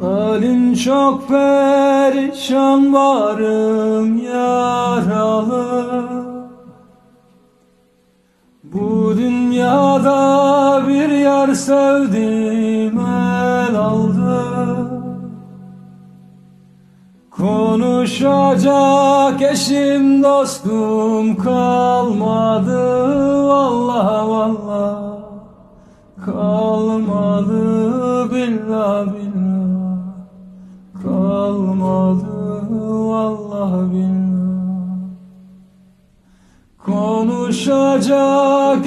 Halin çok perişan varım yaralı. Bu dünyada bir yar sevdim el aldı Konuşacak eşim dostum kalmadı. Vallahi vallahi kalmadı. Billah billah kalmadı. Vallahi billah konuşacak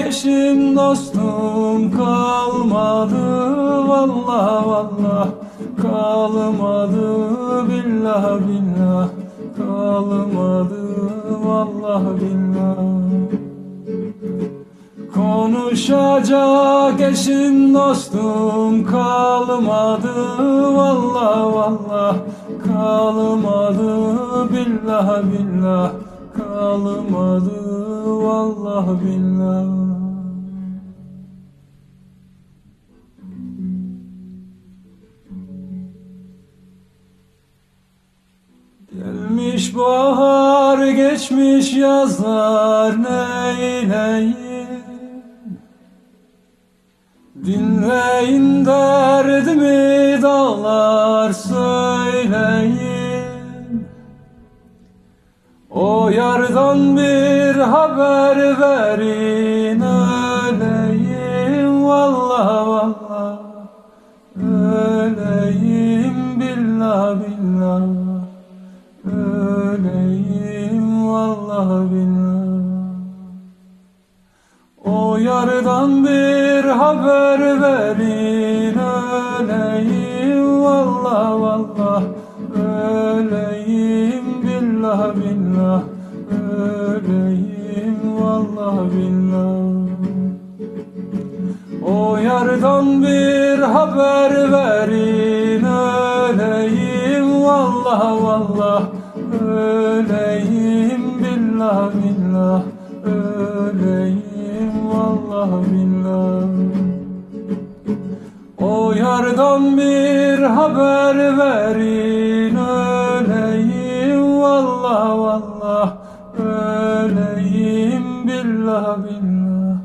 eşim dostum kalmadı. Vallahi vallahi kalmadı billah billah. Kalmadı vallahi billah. Konuşacak eşim dostum kalmadı Vallah vallah. Kalmadı Billah billah. Kalmadı Vallah billah Gelmiş bahar geçmiş yazlar neyleyim? Dinleyin derdimi dağlar söyleyin. O yardan bir haber verin öleyim Vallahi vallahi. Öleyim billah billah yardan bir haber verin öleyim vallah vallah öleyim billah billah öleyim vallah billah. O yardan bir haber verin öleyim vallah vallah öleyim billah billah öleyim bilmem O yardan bir haber verin öleyim Vallah vallah. Öleyim billah billah.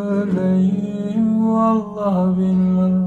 Öleyim vallah billah.